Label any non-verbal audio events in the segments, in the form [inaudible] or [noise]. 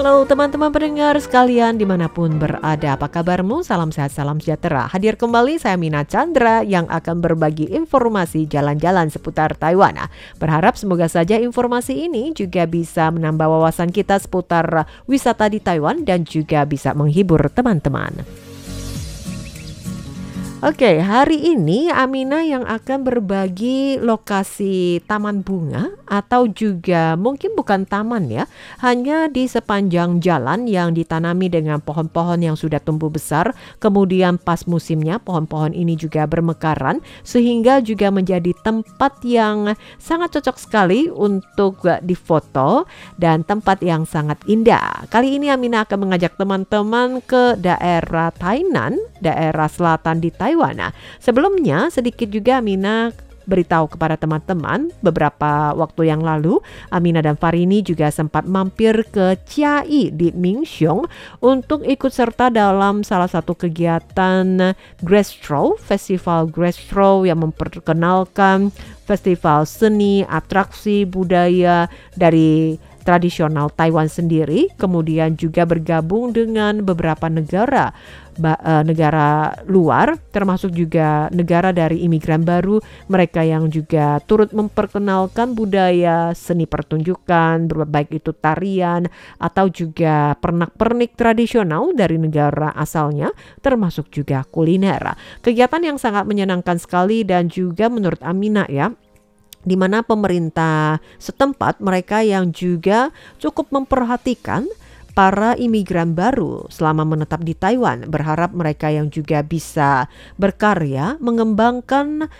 Halo teman-teman pendengar sekalian di mana pun berada Apa kabarmu? Salam sehat, salam sejahtera. Hadir kembali saya Mina Chandra yang akan berbagi informasi jalan-jalan seputar Taiwan. Nah, Berharap semoga saja informasi ini juga bisa menambah wawasan kita seputar wisata di Taiwan Dan juga bisa menghibur teman-teman Oke, hari ini Amina yang akan berbagi lokasi taman bunga atau juga mungkin bukan taman ya, hanya di sepanjang jalan yang ditanami dengan pohon-pohon yang sudah tumbuh besar, kemudian pas musimnya pohon-pohon ini juga bermekaran sehingga juga menjadi tempat yang sangat cocok sekali untuk difoto dan tempat yang sangat indah. Kali ini Amina akan mengajak teman-teman ke daerah Tainan, daerah selatan di Taiwan Taiwan. Nah, sebelumnya sedikit juga Amina beritahu kepada teman-teman beberapa waktu yang lalu Amina dan Farini juga sempat mampir ke Chiai di Mingxiong untuk ikut serta dalam salah satu kegiatan Grestro, Festival Grestro yang memperkenalkan festival seni, atraksi budaya dari tradisional Taiwan sendiri, kemudian juga bergabung dengan beberapa negara uh, negara luar, termasuk juga negara dari imigran baru, mereka yang juga turut memperkenalkan budaya seni pertunjukan, baik itu tarian atau juga pernak-pernik tradisional dari negara asalnya, termasuk juga kuliner. Kegiatan yang sangat menyenangkan sekali dan juga menurut Amina ya, di mana pemerintah setempat mereka yang juga cukup memperhatikan para imigran baru selama menetap di Taiwan berharap mereka yang juga bisa berkarya mengembangkan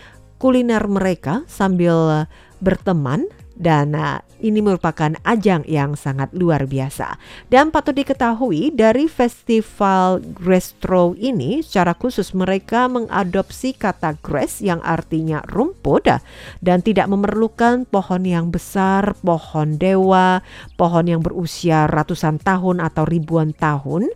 kuliner mereka sambil berteman dan uh, ini merupakan ajang yang sangat luar biasa. Dan patut diketahui dari festival Grestro ini secara khusus mereka mengadopsi kata grass yang artinya rumput dan tidak memerlukan pohon yang besar, pohon dewa, pohon yang berusia ratusan tahun atau ribuan tahun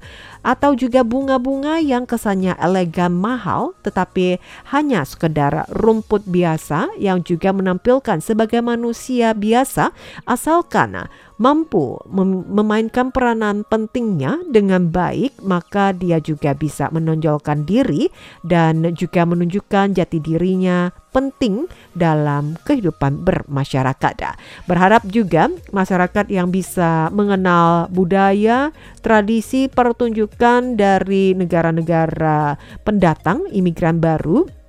atau juga bunga-bunga yang kesannya elegan mahal tetapi hanya sekedar rumput biasa yang juga menampilkan sebagai manusia biasa asalkan mampu mem memainkan peranan pentingnya dengan baik, maka dia juga bisa menonjolkan diri dan juga menunjukkan jati dirinya penting dalam kehidupan bermasyarakat. Berharap juga masyarakat yang bisa mengenal budaya, tradisi pertunjukan dari negara-negara pendatang, imigran baru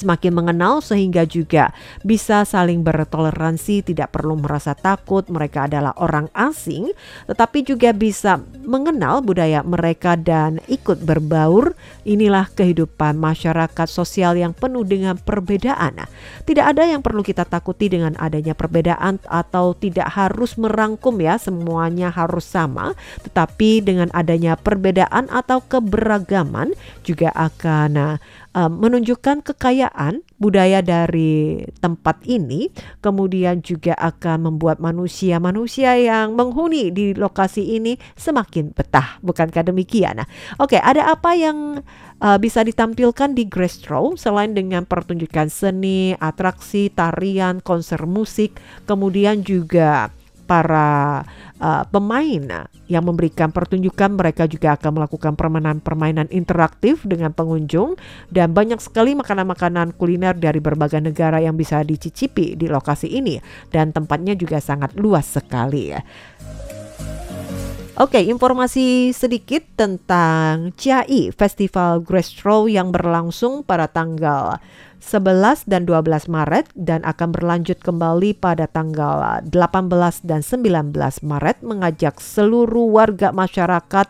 semakin mengenal sehingga juga bisa saling bertoleransi, tidak perlu merasa takut mereka adalah orang asing, tetapi juga bisa mengenal budaya mereka dan ikut berbaur. Inilah kehidupan masyarakat sosial yang penuh dengan perbedaan. Tidak ada yang perlu kita takuti dengan adanya perbedaan atau tidak harus merangkum ya semuanya harus sama, tetapi dengan adanya perbedaan atau keberagaman juga akan menunjukkan kekayaan budaya dari tempat ini, kemudian juga akan membuat manusia-manusia yang menghuni di lokasi ini semakin betah. Bukankah demikian? Nah, oke, okay, ada apa yang uh, bisa ditampilkan di Grestro selain dengan pertunjukan seni, atraksi, tarian, konser musik, kemudian juga para uh, pemain yang memberikan pertunjukan mereka juga akan melakukan permainan-permainan interaktif dengan pengunjung dan banyak sekali makanan-makanan kuliner dari berbagai negara yang bisa dicicipi di lokasi ini dan tempatnya juga sangat luas sekali ya. Oke, informasi sedikit tentang CIAI Festival Grestro yang berlangsung pada tanggal 11 dan 12 Maret dan akan berlanjut kembali pada tanggal 18 dan 19 Maret mengajak seluruh warga masyarakat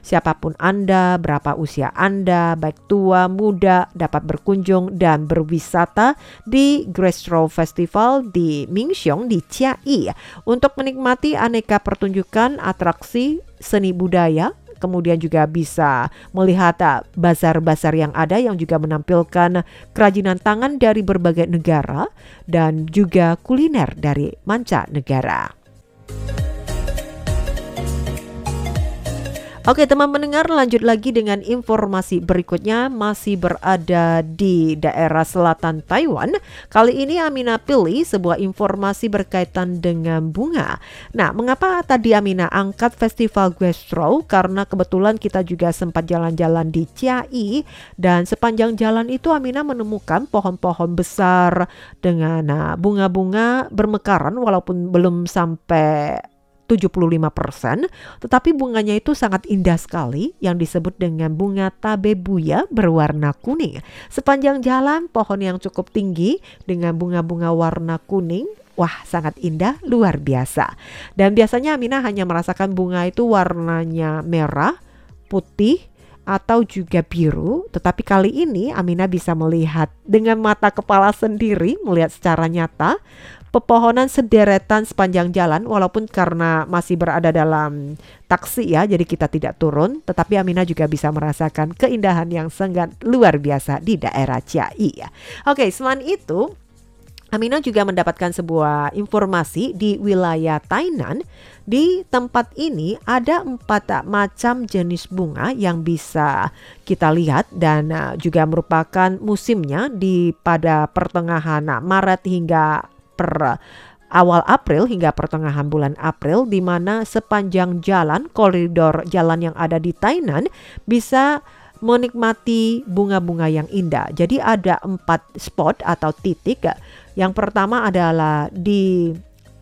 siapa pun Anda, berapa usia Anda, baik tua, muda dapat berkunjung dan berwisata di Grestro Festival di Mingxiong di Chiayi. Untuk menikmati aneka pertunjukan atraksi seni budaya kemudian juga bisa melihat ah, bazar-bazar yang ada yang juga menampilkan kerajinan tangan dari berbagai negara dan juga kuliner dari manca negara. Oke teman mendengar lanjut lagi dengan informasi berikutnya masih berada di daerah selatan Taiwan. Kali ini Amina pilih sebuah informasi berkaitan dengan bunga. Nah mengapa tadi Amina angkat festival Guestro? Karena kebetulan kita juga sempat jalan-jalan di Chiai dan sepanjang jalan itu Amina menemukan pohon-pohon besar dengan ah, bunga-bunga bermekaran walaupun belum sampai 75%, tetapi bunganya itu sangat indah sekali yang disebut dengan bunga tabebuya berwarna kuning. Sepanjang jalan pohon yang cukup tinggi dengan bunga-bunga warna kuning Wah, sangat indah, luar biasa. Dan biasanya Amina hanya merasakan bunga itu warnanya merah, putih, atau juga biru, tetapi kali ini Amina bisa melihat dengan mata kepala sendiri, melihat secara nyata pepohonan sederetan sepanjang jalan walaupun karena masih berada dalam taksi ya jadi kita tidak turun tetapi Amina juga bisa merasakan keindahan yang sangat luar biasa di daerah Ciai ya. Oke, selain itu Amina juga mendapatkan sebuah informasi di wilayah Tainan. Di tempat ini ada empat macam jenis bunga yang bisa kita lihat dan uh, juga merupakan musimnya di pada pertengahan Maret hingga per awal April hingga pertengahan bulan April di mana sepanjang jalan koridor jalan yang ada di Tainan bisa menikmati bunga-bunga yang indah. Jadi ada empat spot atau titik. Yang pertama adalah di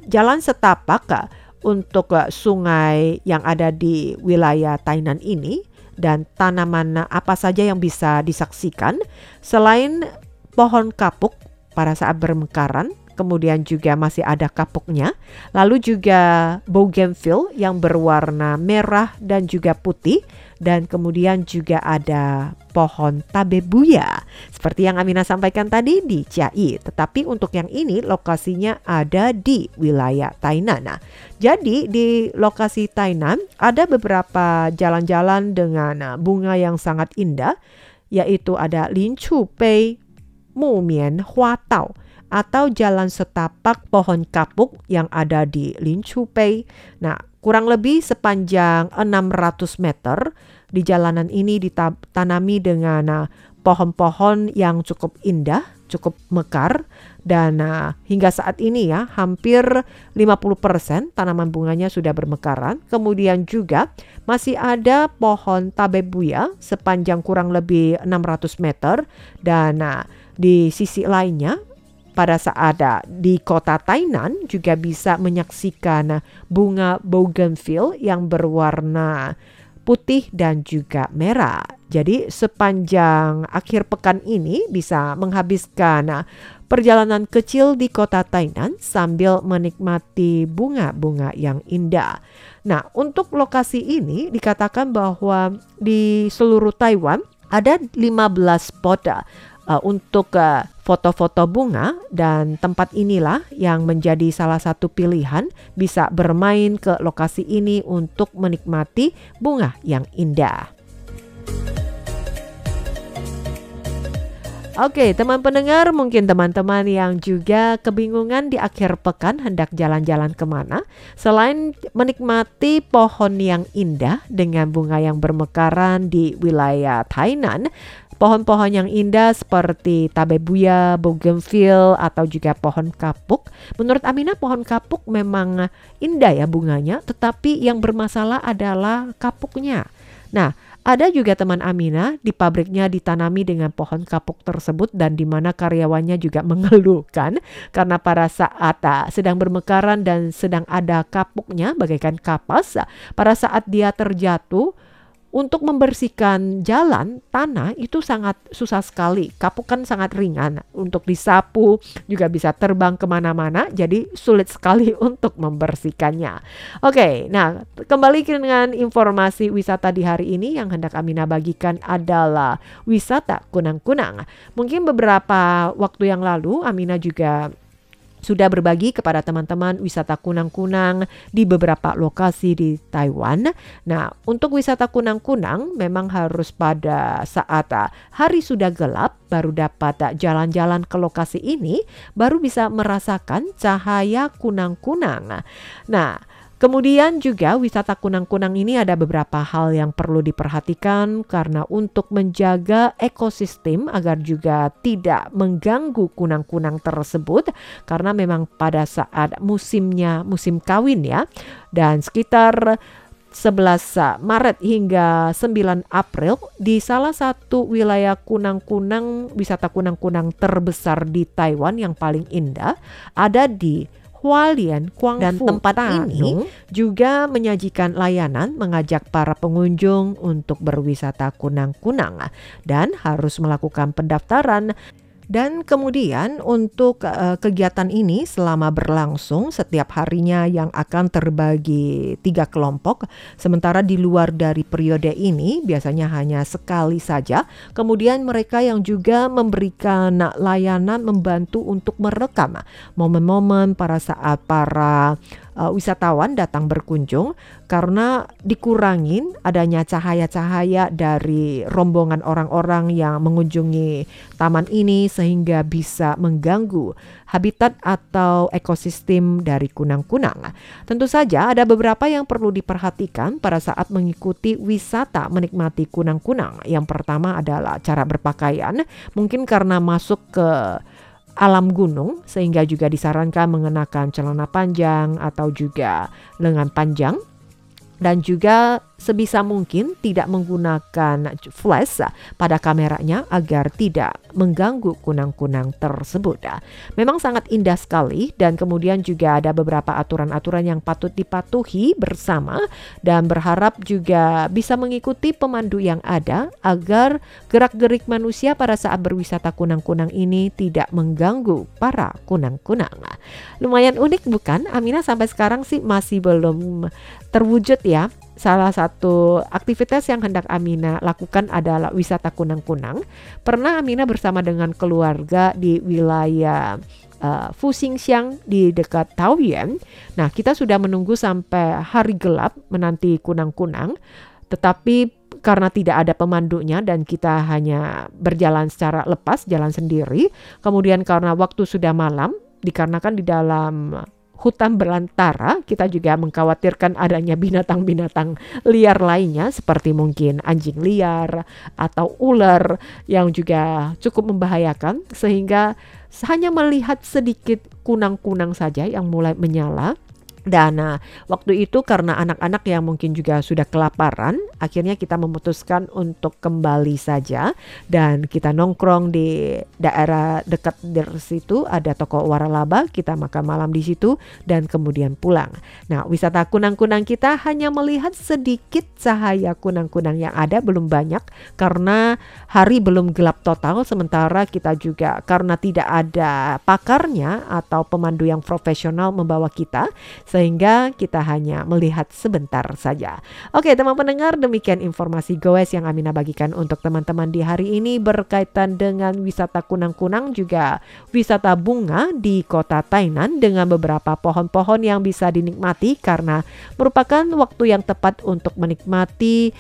Jalan Setapak untuk sungai yang ada di wilayah Tainan ini dan tanaman apa saja yang bisa disaksikan selain pohon kapuk pada saat bermekaran kemudian juga masih ada kapuknya, lalu juga bougainville yang berwarna merah dan juga putih, dan kemudian juga ada pohon tabebuya seperti yang Amina sampaikan tadi di Chiai. Tetapi untuk yang ini lokasinya ada di wilayah Tainan. Nah, jadi di lokasi Tainan ada beberapa jalan-jalan dengan bunga yang sangat indah yaitu ada Lin Chu Bei, Mu Hua Tao atau jalan setapak pohon kapuk yang ada di Linchupei. Nah, kurang lebih sepanjang 600 meter di jalanan ini ditanami dengan uh, pohon-pohon yang cukup indah, cukup mekar dan uh, hingga saat ini ya hampir 50% tanaman bunganya sudah bermekaran. Kemudian juga masih ada pohon tabebuya sepanjang kurang lebih 600 meter dan uh, di sisi lainnya pada saat di kota Tainan juga bisa menyaksikan bunga bougainville yang berwarna putih dan juga merah. Jadi sepanjang akhir pekan ini bisa menghabiskan perjalanan kecil di kota Tainan sambil menikmati bunga-bunga yang indah. Nah, untuk lokasi ini dikatakan bahwa di seluruh Taiwan ada 15 spot uh, untuk uh, foto-foto bunga dan tempat inilah yang menjadi salah satu pilihan bisa bermain ke lokasi ini untuk menikmati bunga yang indah. Oke, teman pendengar, mungkin teman-teman yang juga kebingungan di akhir pekan hendak jalan-jalan ke mana, selain menikmati pohon yang indah dengan bunga yang bermekaran di wilayah Tainan, Pohon-pohon yang indah seperti tabebuya, bougainville atau juga pohon kapuk. Menurut Amina pohon kapuk memang indah ya bunganya, tetapi yang bermasalah adalah kapuknya. Nah, ada juga teman Amina di pabriknya ditanami dengan pohon kapuk tersebut dan di mana karyawannya juga mengeluhkan karena pada saat uh, sedang bermekaran dan sedang ada kapuknya bagaikan kapas, pada saat dia terjatuh untuk membersihkan jalan tanah itu sangat susah sekali. Kapuk kan sangat ringan untuk disapu juga bisa terbang ke mana-mana, jadi sulit sekali [laughs] untuk membersihkannya. Oke, nah kembali dengan informasi wisata di hari ini yang hendak Amina bagikan adalah wisata kunang-kunang. Mungkin beberapa waktu yang lalu Amina juga sudah berbagi kepada teman-teman wisata kunang-kunang di beberapa lokasi di Taiwan. Nah, untuk wisata kunang-kunang memang harus pada saat ah, hari sudah gelap baru dapat ah, jalan-jalan ke lokasi ini, baru bisa merasakan cahaya kunang-kunang. Nah, Kemudian juga wisata kunang-kunang ini ada beberapa hal yang perlu diperhatikan karena untuk menjaga ekosistem agar juga tidak mengganggu kunang-kunang tersebut karena memang pada saat musimnya musim kawin ya dan sekitar 11 Maret hingga 9 April di salah satu wilayah kunang-kunang wisata kunang-kunang terbesar di Taiwan yang paling indah ada di Hualien, Guangfu, dan tempat ini juga menyajikan layanan mengajak para pengunjung untuk berwisata kunang-kunang dan harus melakukan pendaftaran dan kemudian untuk uh, kegiatan ini selama berlangsung setiap harinya yang akan terbagi tiga kelompok. Sementara di luar dari periode ini biasanya hanya sekali saja. Kemudian mereka yang juga memberikan layanan membantu untuk merekam momen-momen para saat para uh, wisatawan datang berkunjung karena dikurangin adanya cahaya-cahaya dari rombongan orang-orang yang mengunjungi taman ini sehingga bisa mengganggu habitat atau ekosistem dari kunang-kunang. Tentu saja ada beberapa yang perlu diperhatikan pada saat mengikuti wisata menikmati kunang-kunang. Yang pertama adalah cara berpakaian, mungkin karena masuk ke alam gunung sehingga juga disarankan mengenakan celana panjang atau juga lengan panjang dan juga sebisa mungkin tidak menggunakan flash pada kameranya agar tidak mengganggu kunang-kunang tersebut. Memang sangat indah sekali dan kemudian juga ada beberapa aturan-aturan yang patut dipatuhi bersama dan berharap juga bisa mengikuti pemandu yang ada agar gerak-gerik manusia pada saat berwisata kunang-kunang ini tidak mengganggu para kunang-kunang. Lumayan unik bukan? Amina sampai sekarang sih masih belum terwujud ya salah satu aktivitas yang hendak Amina lakukan adalah wisata kunang-kunang. Pernah Amina bersama dengan keluarga di wilayah uh, Fuxingxiang di dekat Taoyuan. Nah, kita sudah menunggu sampai hari gelap menanti kunang-kunang, tetapi karena tidak ada pemandunya dan kita hanya berjalan secara lepas, jalan sendiri. Kemudian karena waktu sudah malam, dikarenakan di dalam hutan belantara, kita juga mengkhawatirkan adanya binatang-binatang liar lainnya seperti mungkin anjing liar atau ular yang juga cukup membahayakan sehingga hanya melihat sedikit kunang-kunang saja yang mulai menyala dan uh, waktu itu karena anak-anak yang mungkin juga sudah kelaparan, akhirnya kita memutuskan untuk kembali saja. Dan kita nongkrong di daerah dekat dari situ ada toko waralaba, kita makan malam di situ dan kemudian pulang. Nah, wisata kunang-kunang kita hanya melihat sedikit cahaya kunang-kunang yang ada belum banyak karena hari belum gelap total. Sementara kita juga karena tidak ada pakarnya atau pemandu yang profesional membawa kita sehingga kita hanya melihat sebentar saja. Oke, teman pendengar, demikian informasi goes yang Amina bagikan untuk teman-teman di hari ini berkaitan dengan wisata kunang-kunang juga wisata bunga di kota Tainan dengan beberapa pohon-pohon yang bisa dinikmati karena merupakan waktu yang tepat untuk menikmati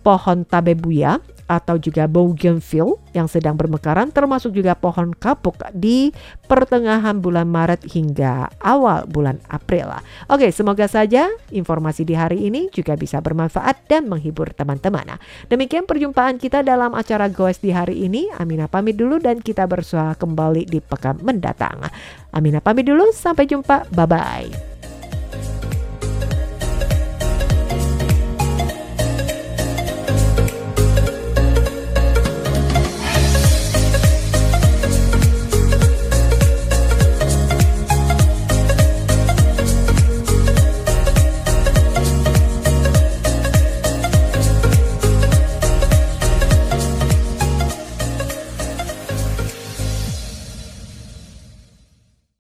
pohon tabebuya atau juga bougainville yang sedang bermekaran termasuk juga pohon kapuk di pertengahan bulan Maret hingga awal bulan April. Oke, semoga saja informasi di hari ini juga bisa bermanfaat dan menghibur teman-teman. Demikian perjumpaan kita dalam acara Goes di hari ini. Amina pamit dulu dan kita bersua kembali di pekan mendatang. Amina pamit dulu, sampai jumpa. Bye-bye.